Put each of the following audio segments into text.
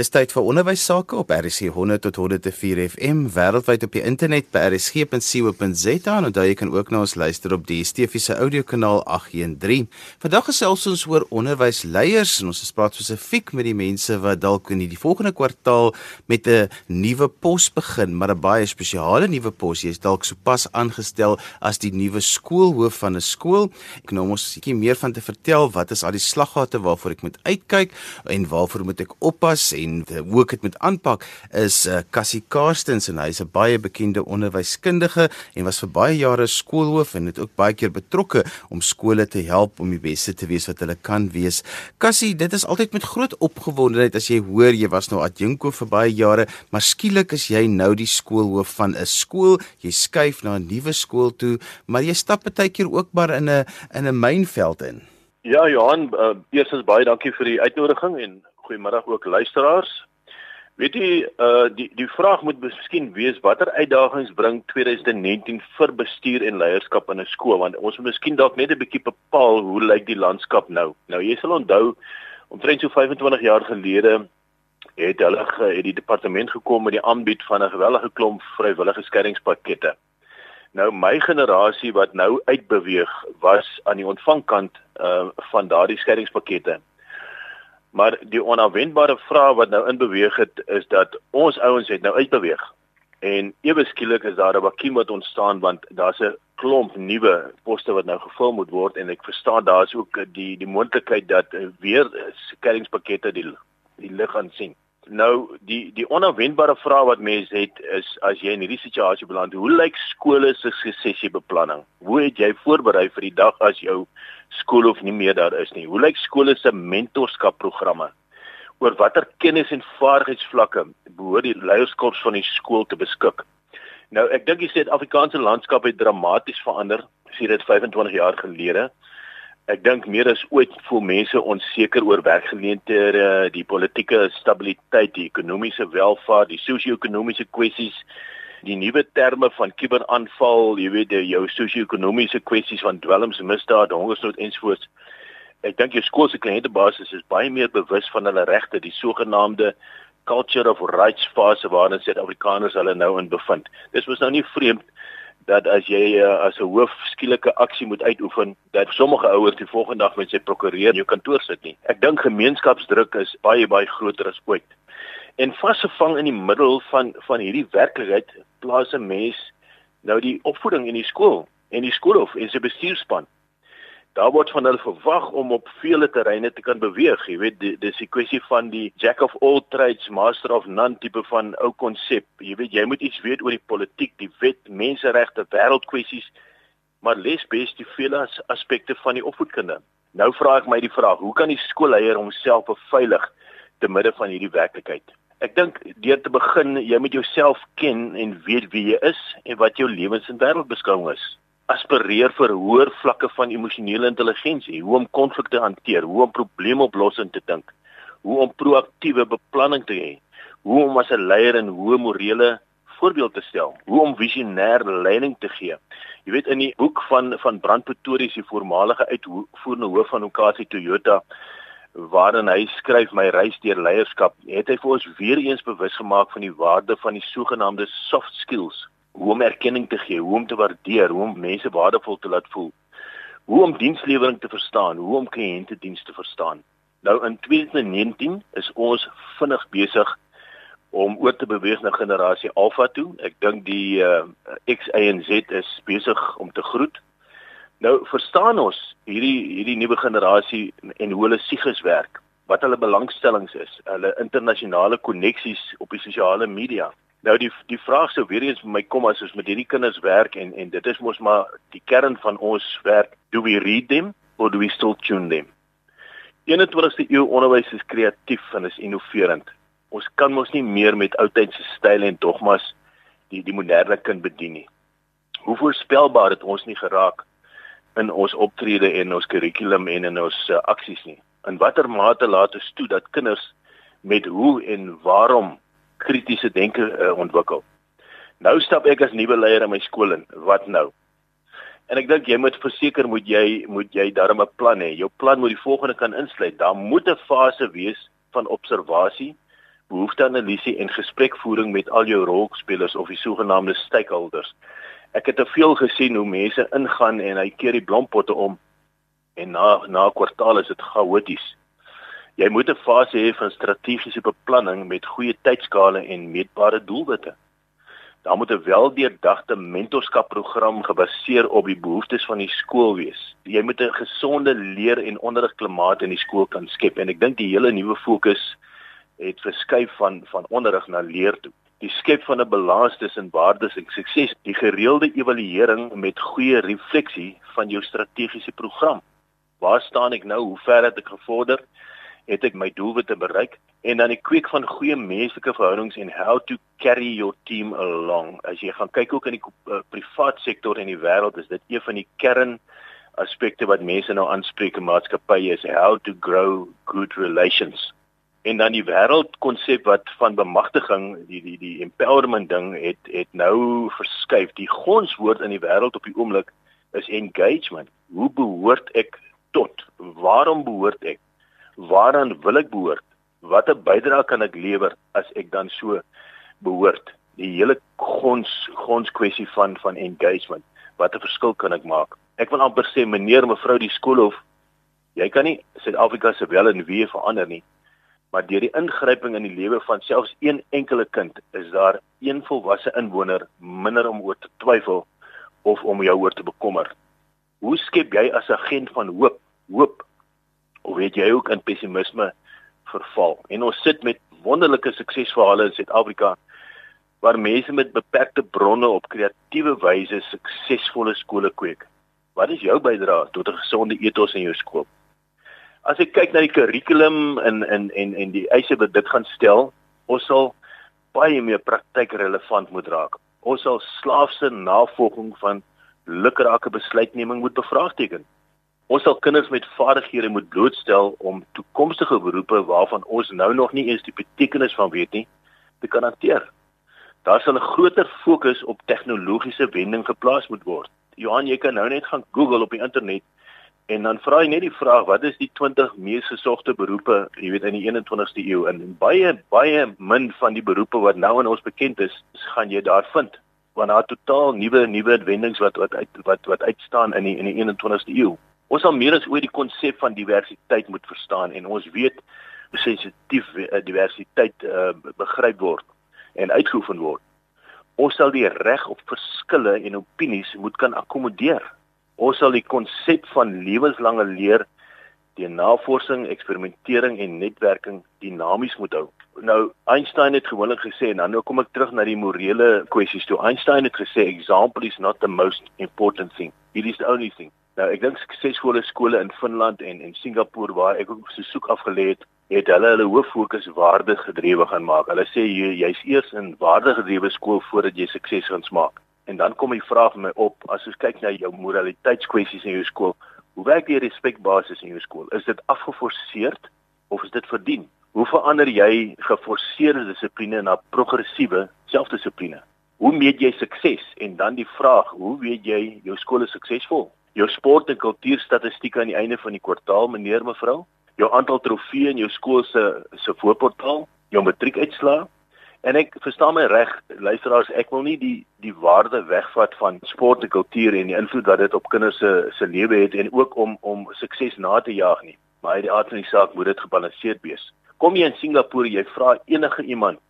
Dis tyd vir onderwys sake op RSC 100 tot 104 FM wêreldwyd op die internet by rsg.co.za en onthou jy kan ook na ons luister op die Stefiese audiokanaal 813. Vandag gesels ons oor onderwysleiers en ons praat spesifiek met die mense wat dalk in die volgende kwartaal met 'n nuwe pos begin, maar 'n baie spesiale nuwe pos. Jy is dalk sopas aangestel as die nuwe skoolhoof van 'n skool. Ek nou mos 'n bietjie meer van te vertel wat is al die slaggate waarvoor ek moet uitkyk en waarvoor moet ek oppas en en eh, hoe ek dit moet aanpak is uh, Cassie Karstens en hy's 'n baie bekende onderwyskundige en was vir baie jare skoolhoof en het ook baie keer betrokke om skole te help om die beste te wees wat hulle kan wees. Cassie, dit is altyd met groot opgewondenheid as jy hoor jy was nou adjunko vir baie jare, maar skielik is jy nou die skoolhoof van 'n skool. Jy skuif na 'n nuwe skool toe, maar jy stap baie keer ook maar in 'n in 'n mynveld in. Ja Johan, uh, eerstens baie dankie vir die uitnodiging en goeiemiddag ook luisteraars. Weet jy, uh die die vraag moet miskien wees watter uitdagings bring 2019 vir bestuur en leierskap in 'n skool want ons moet miskien dalk net 'n bietjie bepaal hoe lyk die landskap nou. Nou jy sal onthou omtrent so 25 jaar gelede het hulle het die departement gekom met die aanbied van 'n gewellige klomp vrywillige skeringspakkette. Nou my generasie wat nou uitbeweeg was aan die ontvangkant uh van daardie skeringspakkette. Maar die onverwendbare vraag wat nou in beweeg het is dat ons ouens het nou uitbeweeg. En ewe skielik is daar 'n vakuum wat ontstaan want daar's 'n klomp nuwe poste wat nou gevul moet word en ek verstaan daar's ook die die moontlikheid dat weer skellingspakkette die die lig gaan sien. Nou die die onverwendbare vraag wat mense het is as jy in hierdie situasie beland, hoe lyk skole se suksessiebeplanning? Hoe het jy voorberei vir die dag as jou skool of nie meer daar is nie? Hoe lyk skole se mentorskapprogramme? Oor watter kennis en vaardigheidsvlakke behoort die leierskap van die skool te beskik? Nou ek dink die Suid-Afrikaanse landskap het dramaties verander sedert 25 jaar gelede ek dink meer as ooit voel mense onseker oor werkgeleenthede, die politieke stabiliteit, die ekonomiese welvaart, die sosio-ekonomiese kwessies, die nuwe terme van kuberaanval, jy weet die jou sosio-ekonomiese kwessies van dwelms, misdaad, hongersnood ensvoorts. Ek dink jou skool se kliëntebasis is baie meer bewus van hulle regte, die sogenaamde culture of rights fase waarin Suid-Afrikaners hulle nou in bevind. Dis was nou nie vreemd dat as jy uh, as 'n hoof skielike aksie moet uitoefen dat sommige ouers die volgende dag met sy prokureur in jou kantoor sit nie. Ek dink gemeenskapsdruk is baie baie groter as ooit. En vasgevang in die middel van van hierdie werklikheid plaas 'n mens nou die opvoeding in die skool en die skoolhof en sy bestuurspan daar word van hulle verwag om op vele terreine te kan beweeg. Jy weet dis die kwessie van die jack of all trades, master of none tipe van ou konsep. Jy weet jy moet iets weet oor die politiek, die wet, menseregte, wêreldkwessies, maar les bes die vele aspekte van die opvoedkunde. Nou vra ek my die vraag, hoe kan die skoolleier homself beveilig te midde van hierdie werklikheid? Ek dink deur te begin, jy moet jouself ken en weet wie jy is en wat jou lewens- en wêreldbeskouing is aspireer vir hoër vlakke van emosionele intelligensie, hoe om konflikte hanteer, hoe om probleemoplossing te dink, hoe om proaktiewe beplanning te hê, hoe om as 'n leier 'n hoë morele voorbeeld te stel, hoe om visionêr leiding te gee. Jy weet in die boek van van Brand Pretorius, die voormalige uitvoerende hoof van Okasi Toyota, waarin hy skryf my reis deur leierskap, het hy vir ons weer eens bewus gemaak van die waarde van die sogenaamde soft skills hoe om erkenning te gee, hoe om te waardeer, hoe om mense waardevol te laat voel. Hoe om dienslewering te verstaan, hoe om kliëntediens te verstaan. Nou in 2019 is ons vinnig besig om oor te beweeg na generasie Alpha toe. Ek dink die uh, X, Y en Z is besig om te groet. Nou verstaan ons hierdie hierdie nuwe generasie en hoe hulle siges werk, wat hulle belangstellings is, hulle internasionale koneksies op die sosiale media. Nou die die vraag sou weer eens vir my kom as ons met hierdie kinders werk en en dit is mos maar die kern van ons werk. Do we read them or do we still tune them? 21ste eeu onderwys is kreatief en is innoverend. Ons kan mos nie meer met ou tydse style en dogmas die die moderne kind bedien nie. Hoe voorspelbaar het ons nie geraak in ons optrede en ons kurrikulum en in ons uh, aksies nie. In watter mate laat ons toe dat kinders met hoe en waarom kritiese denke uh, ontwikkel. Nou stap ek as nuwe leier in my skool in. Wat nou? En ek dink jy moet verseker moet jy moet jy darm 'n plan hê. Jou plan moet die volgende kan insluit. Daar moet 'n fase wees van observasie behoefteanalisie en gesprekvoering met al jou rolspelers of die sogenaamde stakeholders. Ek het te veel gesien hoe mense ingaan en hy keer die blompotte om en na na 'n kwartaal is dit chaoties. Jy moet 'n fase hê van strategiese beplanning met goeie tydskale en meetbare doelwitte. Daar moet 'n weldeurdagte mentorskapprogram gebaseer op die behoeftes van die skool wees. Jy moet 'n gesonde leer en onderrigklimaat in die skool kan skep en ek dink die hele nuwe fokus het verskuif van van onderrig na leer toe. Die skep van 'n balans tussen waardes en sukses, die gereelde evaluering met goeie refleksie van jou strategiese program. Waar staan ek nou? Hoe ver het ek gevorder? het ek my doelwitte bereik en dan die kweek van goeie menslike verhoudings en how to carry your team along. As jy gaan kyk ook in die uh, privaat sektor in die wêreld is dit een van die kern aspekte wat mense nou aanspreek in maatskappye is how to grow good relations. En dan die wêreldkonsep wat van bemagtiging, die die die empowerment ding het het nou verskuif. Die gonswoord in die wêreld op die oomblik is engagement. Hoe behoort ek tot? Waarom behoort ek? waaraan wil ek behoort? Watter bydrae kan ek lewer as ek dan so behoort? Die hele gons gons kwessie van van engagement. Watter verskil kan ek maak? Ek wil amper sê meneer mevrou die skoolhof, jy kan nie Suid-Afrika se wel en wee verander nie. Maar deur die ingryping in die lewe van selfs een enkele kind is daar een volwasse inwoner minder om oor te twyfel of om jou oor te bekommer. Hoe skep jy as agent van hoop hoop of weet jy ook in pessimisme verval. En ons sit met wonderlike suksesverhale in Suid-Afrika waar mense met beperkte bronne op kreatiewe wyse suksesvolle skole kweek. Wat is jou bydrae tot 'n gesonde ethos in jou skool? As ek kyk na die kurrikulum en en en en die eise wat dit gaan stel, ons sal baie meer praktykrelevant moet raak. Ons sal slaafse navolging van lukrake besluitneming moet bevraagteken. Ons sal kinders met vaardighede moet blootstel om toekomstige beroepe waarvan ons nou nog nie eens die betekenis van weet nie, te kan hanteer. Daar sal 'n groter fokus op tegnologiese wending geplaas moet word. Johan, jy kan nou net gaan Google op die internet en dan vra jy net die vraag wat is die 20 mees gesogte beroepe, jy weet in die 21ste eeu en baie baie min van die beroepe wat nou aan ons bekend is, gaan jy daar vind want daar totaal nuwe nuwe wendings wat wat uit wat wat uitstaan in die in die 21ste eeu. Ons sal meer as ooit die konsep van diversiteit moet verstaan en ons weet hoe sensitief eh, diversiteit uh, begryp word en uitgeoefen word. Ons sal die reg op verskille en opinies moet kan akkommodeer. Ons sal die konsep van lewenslange leer deur navorsing, eksperimentering en netwerking dinamies moet hou. Nou Einstein het gewoonlik gesê en dan nou kom ek terug na die morele kwessies toe. Einstein het gesê example is not the most important thing. It is the only thing. Nou ek dink suksesvolle skole in Finland en en Singapore waar ek ook so soek afgelê het, het hulle hulle hoof fokus waardegedrewe gaan maak. Hulle sê jy jy's eers in waardegedrewe skool voordat jy sukses gaan smaak. En dan kom die vraag vir my op as ons kyk na jou moraliteitskwessies in jou skool, hoe werk die respekbasis in jou skool? Is dit afgeforseerd of is dit verdien? Hoe verander jy geforseerde dissipline na progressiewe selfdissipline? Hoe meet jy sukses? En dan die vraag, hoe weet jy jou skool is suksesvol? jou sport en kultuurstatistieke aan die einde van die kwartaal, meneer mevrou, jou aantal trofeeë in jou skool se se voorportaal, jou matriekuitslae. En ek verstaan my reg, luisteraars, ek wil nie die die waarde wegvat van sport en kultuur en die invloed wat dit op kinders se se lewe het en ook om om sukses na te jaag nie. Maar uit die aard van die saak moet dit gebalanseerd wees. Kom jy in Singapore, jy vra enige iemand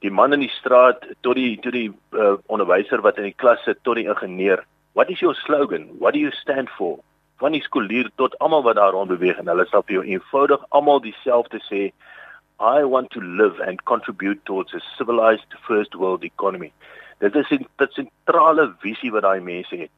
die man in die straat tot die tot die uh, onderwyser wat in die klas sit tot die ingenieur What is your slogan? What do you stand for? Van die skoolier tot almal wat daar rond beweeg en hulle sal vir jou eenvoudig almal dieselfde sê I want to live and contribute towards a civilized first world economy. Dit is 'n sentrale visie wat daai mense het.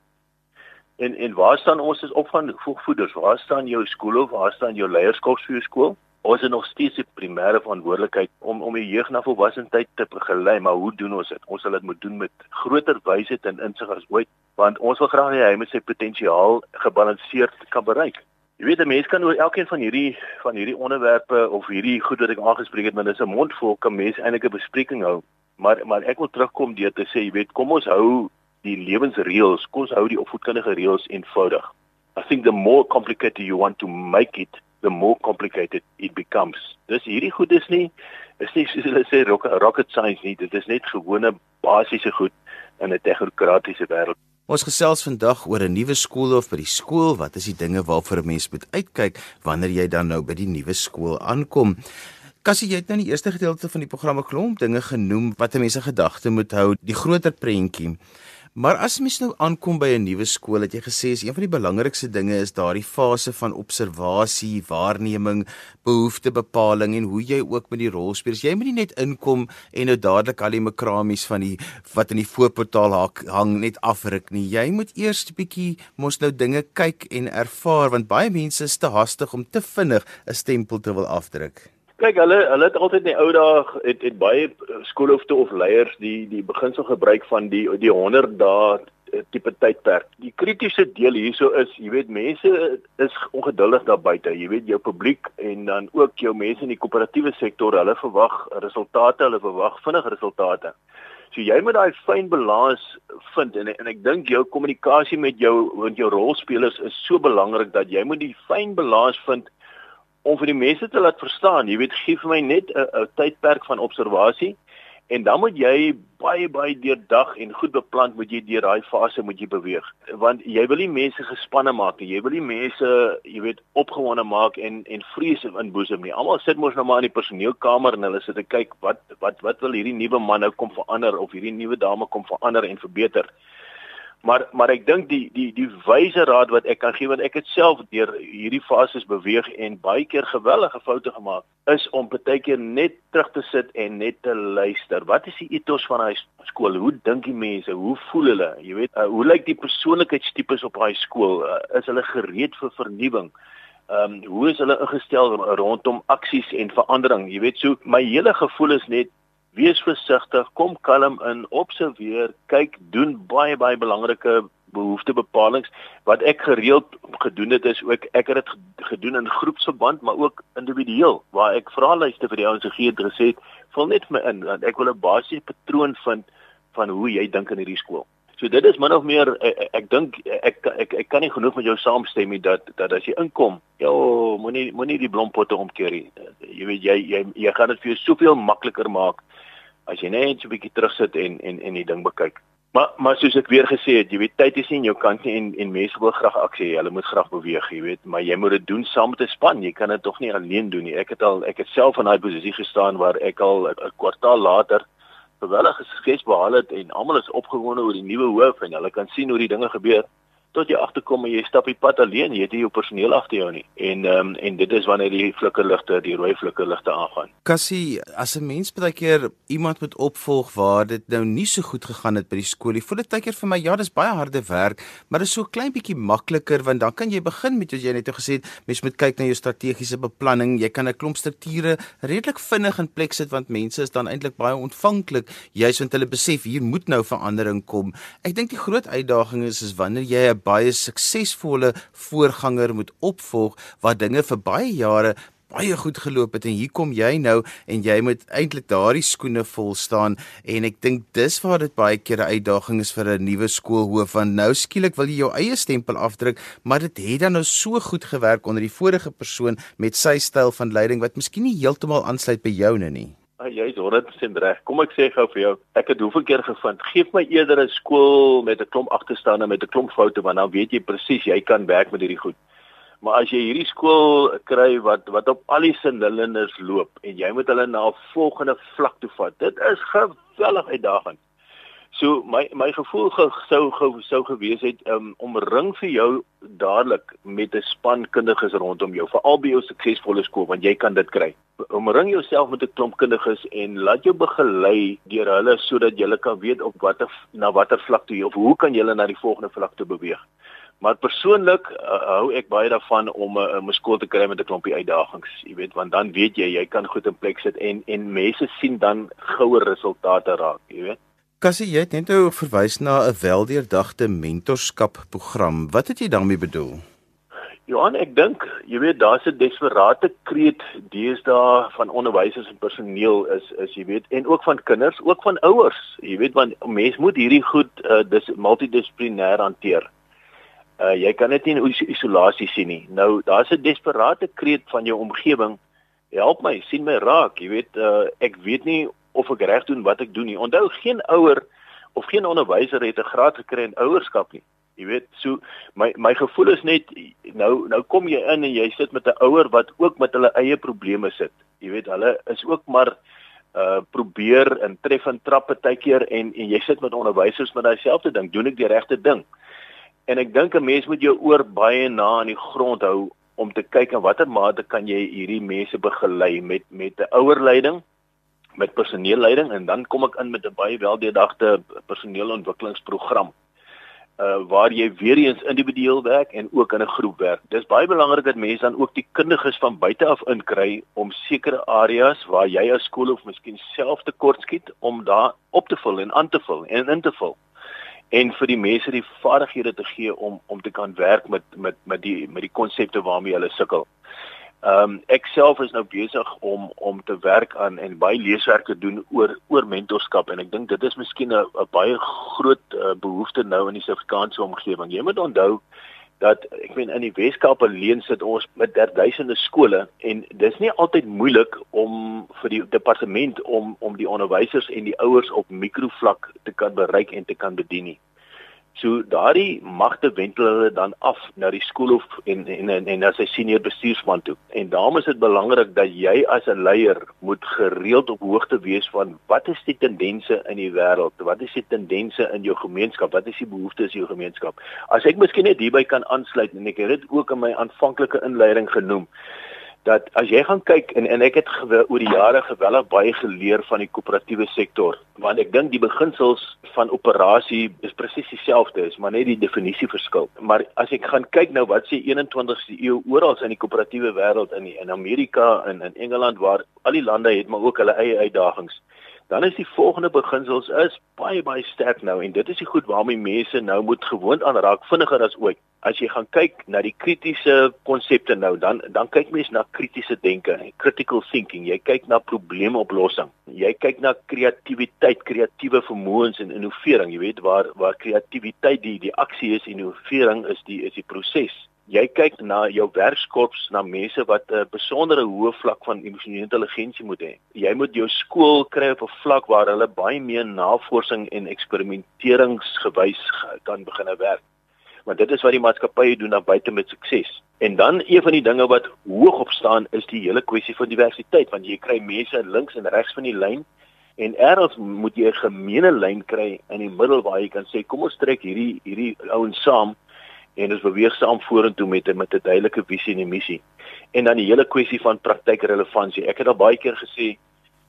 En en waar staan ons as opvoeders? Waar staan jou skool of waar staan jou leierskap vir jou skool? Ons het nog steeds die primêre verantwoordelikheid om om die jeug na volwassenheid te begelei, maar hoe doen ons dit? Ons sal dit moet doen met groter wysheid en insig as ooit, want ons wil graag hê hy moet sy potensiaal gebalanseerd kan bereik. Jy weet 'n mens kan oor elkeen van hierdie van hierdie onderwerpe of hierdie goed wat ek aangespreek het, maar dis 'n mondvol kan mens eintlik 'n bespreking hou. Maar maar ek wil terugkom deur te sê, jy weet, kom ons hou die lewensreëls, kom ons hou die opvoedkundige reëls eenvoudig. I think the more complicated you want to make it, the more complicated it becomes. Dis hierdie goed is nie is nie soos hulle sê rocket science nie, dit is net gewone basiese goed in 'n tegnokratiese wêreld. Ons gesels vandag oor 'n nuwe skool of by die skool, wat is die dinge waarvoor 'n mens moet uitkyk wanneer jy dan nou by die nuwe skool aankom? Kassie, jy het nou in die eerste gedeelte van die program 'n klomp dinge genoem wat mense gedagte moet hou, die groter prentjie. Maar as mens nou aankom by 'n nuwe skool, het jy gesê is een van die belangrikste dinge is daardie fase van observasie, waarneming, behoeftebepaling en hoe jy ook met die rolspelers. Jy moet nie net inkom en nou dadelik al die makramies van die wat in die voorportaal hang net afruk nie. Jy moet eers 'n bietjie mos nou dinge kyk en ervaar want baie mense is te haastig om te vinnig 'n stempel te wil afdruk. Kyk, hulle hulle het altyd in die ou dae het het baie skoolhoofde of leiers die die beginsel gebruik van die die 100 dae eh, tipe tydperk. Die kritiese deel hierso is, jy weet, mense is ongeduldig daar buite. Jy weet jou publiek en dan ook jou mense in die koöperatiewe sektor, hulle verwag resultate, hulle verwag vinnige resultate. So jy moet daai fyn balans vind en en ek dink jou kommunikasie met jou met jou rolspelers is so belangrik dat jy moet die fyn balans vind om vir die mense te laat verstaan, jy weet, gee vir my net 'n tydperk van observasie en dan moet jy baie baie deurdag en goed beplan moet jy deur daai fase moet jy beweeg. Want jy wil nie mense gespanne maak nie jy wil nie mense jy weet opgewonde maak en en vrees inboesem nie. Almal sit mos nou maar in die personeelkamer en hulle sit en kyk wat wat wat wil hierdie nuwe man nou kom verander of hierdie nuwe dame kom verander en verbeter Maar maar ek dink die die die wyse raad wat ek kan gee want ek het self deur hierdie fases beweeg en baie keer gewellige foute gemaak is om baie keer net terug te sit en net te luister. Wat is die ethos van hy skool? Hoe dink die mense? Hoe voel hulle? Jy weet, uh, hoe lyk die persoonlikheidstipes op daai skool? Uh, is hulle gereed vir vernuwing? Ehm um, hoe is hulle ingestel rondom aksies en verandering? Jy weet, so my hele gevoel is net wees versigtig, kom kalm in, observeer, kyk, doen baie baie belangrike behoeftebepalings wat ek gereeld gedoen het is ook ek het dit gedoen in groepsverband maar ook individueel waar ek vra lyste vir die ouens gegee het gesê vul net my in want ek wil 'n basiese patroon vind van hoe jy dink in hierdie skool. So dit is min of meer ek, ek, ek dink ek, ek ek kan nie genoeg met jou saamstem nie dat dat as jy inkom, jo, moenie moenie die blompotte omkeer nie. Jy weet jy jy jy gaan dit vir jou soveel makliker maak as jy net so 'n bietjie terugsit en en en die ding bekyk. Maar maar soos ek weer gesê het, jy weet tyd is nie in jou kant nie en en mense wil graag aksie hê. Hulle moet graag beweeg, jy weet, maar jy moet dit doen saam met 'n span. Jy kan dit tog nie alleen doen nie. Ek het al ek het self in daai posisie gestaan waar ek al 'n kwartaal later gewellige sukses behaal het en almal is opgewonde oor die nuwe hoof en hulle kan sien hoe die dinge gebeur tot jy agterkom en jy stap die pad alleen, jy het nie jou personeel agter jou nie. En ehm um, en dit is wanneer die flikkerligte, die rooi flikkerligte aangaan. Cassie, as 'n mens baie keer iemand moet opvolg waar dit nou nie so goed gegaan het by die skool nie, voel dit baie keer vir my ja, dis baie harde werk, maar dit is so klein bietjie makliker want dan kan jy begin met wat jy net gesê het, mens moet kyk na jou strategiese beplanning. Jy kan 'n klomp strukture redelik vinnig in plek sit want mense is dan eintlik baie ontvanklik, juis want hulle besef hier moet nou verandering kom. Ek dink die groot uitdaging is is wanneer jy 'n baie suksesvolle voorganger moet opvolg wat dinge vir baie jare baie goed geloop het. En hier kom jy nou en jy moet eintlik daardie skoene vol staan. En ek dink dis waar dit baie keer 'n uitdaging is vir 'n nuwe skoolhoof want nou skielik wil jy jou eie stempel afdruk maar dit het dan nou so goed gewerk onder die vorige persoon met sy styl van leiding wat miskien nie heeltemal aansluit by joune nie Jy is 100% reg. Kom ek sê gou vir jou, ek het hoeveel keer gevind, geef my eerder 'n skool met 'n klomp agterstande met 'n klomp foute want dan weet jy presies jy kan werk met hierdie goed. Maar as jy hierdie skool kry wat wat op al die sinlinders loop en jy moet hulle na 'n volgende vlak toe vat. Dit is geweldig uitdagend. So my my gevoel ge, sou ge, sou gewees het um, om ring vir jou dadelik met 'n span kundiges rondom jou veral by jou suksesvolle skool want jy kan dit kry. Omring jouself met 'n klomp kundiges en laat jou begelei deur hulle sodat jy kan weet op watter na watter vlak toe jy of hoe kan jy na die volgende vlak toe beweeg. Maar persoonlik uh, hou ek baie daarvan om 'n uh, 'n skool te kry met 'n klompie uitdagings, jy weet, want dan weet jy jy kan goed in plek sit en en mense sien dan gouer resultate raak, jy weet. Kassie, jy het net nou verwys na 'n weldeurdagte mentorskap program. Wat het jy daarmee bedoel? Johan, ek dink, jy weet, daar's 'n desperate kreet deesdae van onderwysers en personeel is is jy weet en ook van kinders, ook van ouers. Jy weet want mens moet hierdie goed uh, dis multidissiplinêr hanteer. Uh jy kan dit nie in isolasie sien nie. Nou daar's 'n desperate kreet van jou omgewing. Help my, sien my raak. Jy weet uh ek weet nie of ek reg doen wat ek doen nie. Onthou geen ouer of geen onderwyser het 'n graad gekry in ouerskap nie. Jy weet, so my my gevoel is net nou nou kom jy in en jy sit met 'n ouer wat ook met hulle eie probleme sit. Jy weet, hulle is ook maar uh probeer en tref en trap partykeer en en jy sit met onderwysers met daai selfde ding, doen ek die regte ding? En ek dink 'n mens moet jou oor baie na aan die grond hou om te kyk in watter mate kan jy hierdie mense begelei met met 'n ouerleiding, met personeelleiding en dan kom ek in met 'n baie weldeurdagte personeelontwikkelingsprogram. Uh waar jy weer eens individueel werk en ook in 'n groep werk. Dis baie belangrik dat mense dan ook die kundiges van buite af inkry om sekere areas waar jy as skool of miskien self tekortskiet om daar op te vul en aan te vul en in te vul en vir die mense die vaardighede te gee om om te kan werk met met met die met die konsepte waarmee hulle sukkel. Ehm um, ek self is nou besig om om te werk aan en baie leeswerke doen oor oor mentorskap en ek dink dit is miskien 'n baie groot uh, behoefte nou in die Suid-Afrikaanse omgewing. Jy moet onthou dat ek meen in die Weskaap alleen sit ons met duisende skole en dis nie altyd moeilik om vir die departement om om die onderwysers en die ouers op mikrovlak te kan bereik en te kan bedien nie. So daardie magte wentel hulle dan af na die skool of en en en, en as 'n senior bestuursman toe. En daarom is dit belangrik dat jy as 'n leier moet gereeld op hoogte wees van wat is die tendense in die wêreld? Wat is die tendense in jou gemeenskap? Wat is die behoeftes in jou gemeenskap? As ek miskien net hierby kan aansluit en ek het dit ook in my aanvanklike inleiding genoem dat as jy gaan kyk en en ek het oor die jare geweldig baie geleer van die koöperatiewe sektor want ek dink die beginsels van operasie is presies dieselfde is maar net die definisie verskil maar as ek gaan kyk nou wat sê 21ste eeu oral in die koöperatiewe wêreld in die, in Amerika en in Engeland waar al die lande het maar ook hulle eie uitdagings dan is die volgende beginsels is baie baie sterk nou en dit is die goed waarmee mense nou moet gewoond aanraak vinniger as ooit. As jy gaan kyk na die kritiese konsepte nou, dan dan kyk mense na kritiese denke, critical thinking. Jy kyk na probleemoplossing. Jy kyk na kreatiwiteit, kreatiewe vermoëns en innovering, jy weet waar waar kreatiwiteit die die aksie is en innovering is die is die proses jy kyk na jou werkskorps na mense wat 'n besondere hoë vlak van emosionele intelligensie moet hê. Jy moet jou skool kry op 'n vlak waar hulle baie meer navorsing en eksperimenteringsgewys kan begin werk. Want dit is wat die maatskappye doen na buite met sukses. En dan een van die dinge wat hoog op staan is die hele kwessie van diversiteit want jy kry mense links en regs van die lyn en eers moet jy 'n gemeene lyn kry in die middel waar jy kan sê kom ons trek hierdie hierdie ouens saam en ons beweeg saam vorentoe met met 'n duidelike visie en 'n missie. En dan die hele kwessie van praktykrelevansie. Ek het al baie keer gesê,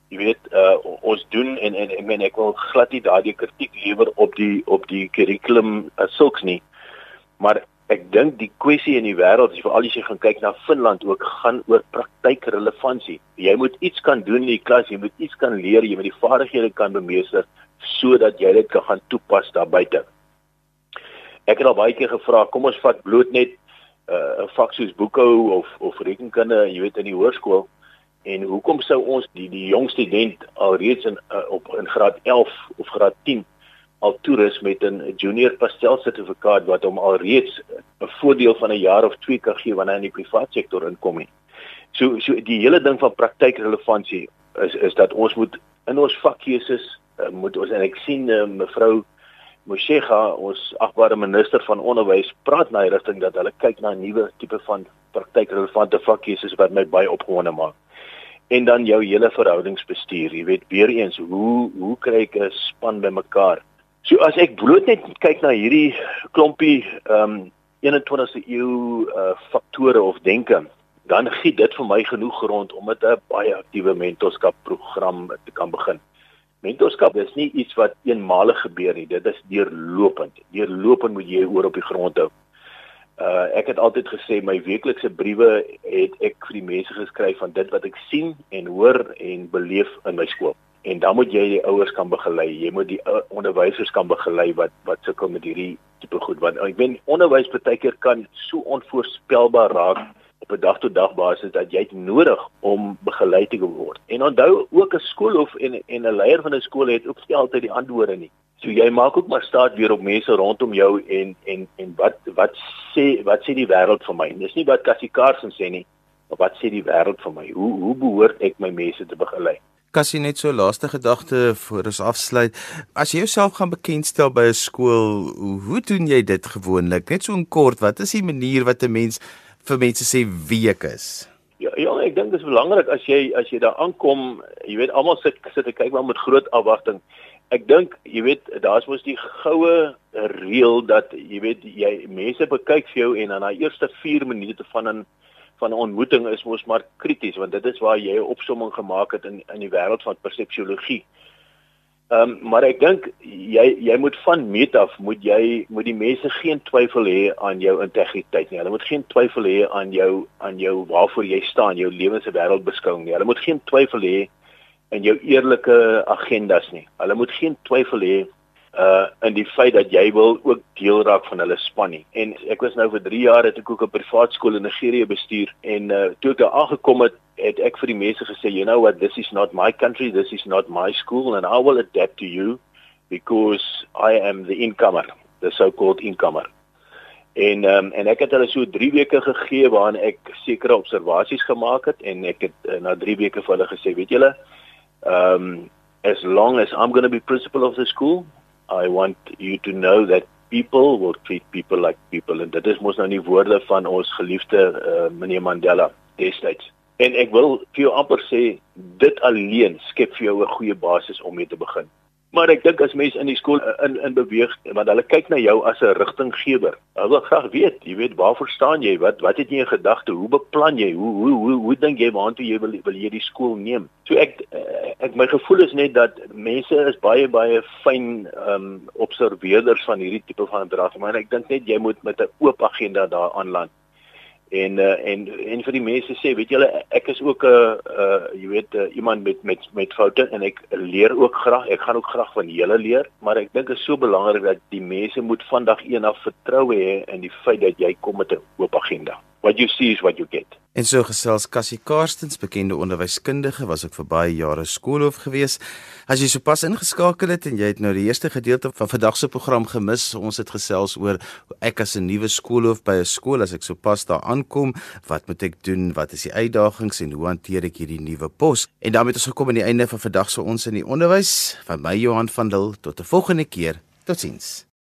jy weet, uh, ons doen en en ek meen ek wil glad nie daardie kritiek lewer op die op die kurrikulum as uh, sulks nie. Maar ek dink die kwessie in die wêreld, as jy veral as jy gaan kyk na Finland ook, gaan oor praktykrelevansie. Jy moet iets kan doen in die klas, jy moet iets kan leer, jy moet die vaardighede kan bemeester sodat jy dit kan gaan toepas daar buite. Ek het al baie keer gevra, kom ons vat bloot net uh, 'n uh, vak soos boekhou of of rekenkunde, jy weet in die hoërskool en hoekom sou ons die die jong student alreeds in uh, op in graad 11 of graad 10 al toerus met 'n junior pastel sertifikaat wat hom alreeds 'n voordeel van 'n jaar of 2 kan gee wanneer hy in die private sektor inkom nie. So so die hele ding van praktykrelevansie is is dat ons moet in ons vakkeuses uh, moet ons en ek sien uh, mevrou Moshega, ons agbare minister van onderwys, praat na die rigting dat hulle kyk na 'n nuwe tipe van praktykrelevante vakkeuses wat my baie opgewonde maak. En dan jou hele verhoudingsbestuur, jy weet weer eens hoe hoe kry ek 'n span bymekaar? So as ek bloot net kyk na hierdie klompie ehm um, 21ste eeu uh, faktore of denke, dan gee dit vir my genoeg grond om met 'n baie aktiewe mentorskap program te kan begin. Mentorskap is nie iets wat eenmalig gebeur nie. Dit is deurlopend. Deurlopend moet jy hoor op die grond hou. Uh ek het altyd gesê my weeklikse briewe het ek vir die mense geskryf van dit wat ek sien en hoor en beleef in my skool. En dan moet jy die ouers kan begelei. Jy moet die uh, onderwysers kan begelei wat wat sukkel met hierdie tipe goed want ek weet onderwys baie keer kan so onvoorspelbaar raak op 'n dag-tot-dag basis dat jy nodig om begelei te word. En onthou ook 'n skoolhof en en 'n leier van 'n skool het ook nie altyd die antwoorde nie. So jy maak ook maar staat weer op mense rondom jou en en en wat wat sê wat sê die wêreld vir my? Dis nie wat Cassie Carson sê nie, maar wat sê die wêreld vir my? Hoe hoe behoort ek my mense te begelei? Kassie net so laaste gedagte voor ons afsluit. As jy jouself gaan bekendstel by 'n skool, hoe doen jy dit gewoonlik? Net so in kort, wat is die manier wat 'n mens vir mense sê wie ek is? Ja, ja, ek dink dit is belangrik as jy as jy daar aankom, jy weet almal sit sit ek kyk maar met groot afwagting. Ek dink, jy weet, daar's mos die goue reël dat jy weet jy mense bekyk vir jou en dan daai eerste 4 minute van 'n van 'n ontmoeting is mos maar krities want dit is waar jy 'n opsomming gemaak het in in die wêreld van persepsiologie. Ehm um, maar ek dink jy jy moet van meet af moet jy moet die mense geen twyfel hê aan jou integriteit nie. Hulle moet geen twyfel hê aan jou aan jou waarvoor jy staan, jou lewens en wêreldbeskouing nie. Hulle moet geen twyfel hê in jou eerlike agendas nie. Hulle moet geen twyfel hê uh in die feit dat jy wil ook deel raak van hulle span nie. En ek was nou vir 3 jaar het ek ook 'n privaat skool in Nigerië bestuur en uh toe ek daar aangekom het, het ek vir die mense gesê, you know what, this is not my country, this is not my school and I will adapt to you because I am the incomer, the so-called incomer. En um, en ek het hulle so 3 weke gegee waarin ek sekere observasies gemaak het en ek het uh, na 3 weke vir hulle gesê, weet julle, um, as long as I'm going to be principal of the school, I want you to know that people will treat people like people and dit is mos nou nie woorde van ons geliefde uh, meneer Mandela destyds. En ek wil vir jou amper sê dit alleen skep vir jou 'n goeie basis om mee te begin. Maar ek dink as mense in die skool eh, in in beweeg want hulle kyk na jou as 'n rigtinggewer. Hulle wil graag weet, jy weet, waarvoor staan jy? Wat wat het jy in gedagte? Hoe beplan jy? Hoe hoe hoe, hoe dink jy waartoe jy wil wil jy die skool neem? So ek eh, ek my gevoel is net dat mense is baie baie fyn ehm um, observeerders van hierdie tipe van gedrag, maar ek dink net jy moet met 'n oop agenda daar aanland en uh, en en vir die mense sê weet julle ek is ook 'n uh, uh, jy weet uh, iemand met met met foute en ek leer ook graag. Ek gaan ook graag van julle leer maar ek dink dit is so belangrik dat die mense moet vandag eendag vertroue hê in die feit dat jy kom met 'n oop agenda what you see is what you get En so gesels Cassie Karstens, bekende onderwyskundige, was ook vir baie jare skoolhoof gewees. As jy sopas ingeskakel het en jy het nou die eerste gedeelte van vandag se program gemis, ons het gesels oor ek as 'n nuwe skoolhoof by 'n skool as ek sopas daar aankom, wat moet ek doen? Wat is die uitdagings en hoe hanteer ek hierdie nuwe pos? En daarmee het ons gekom aan die einde van vandag se ons in die onderwys. Van my Johan van Dil tot 'n volgende keer. Totsiens.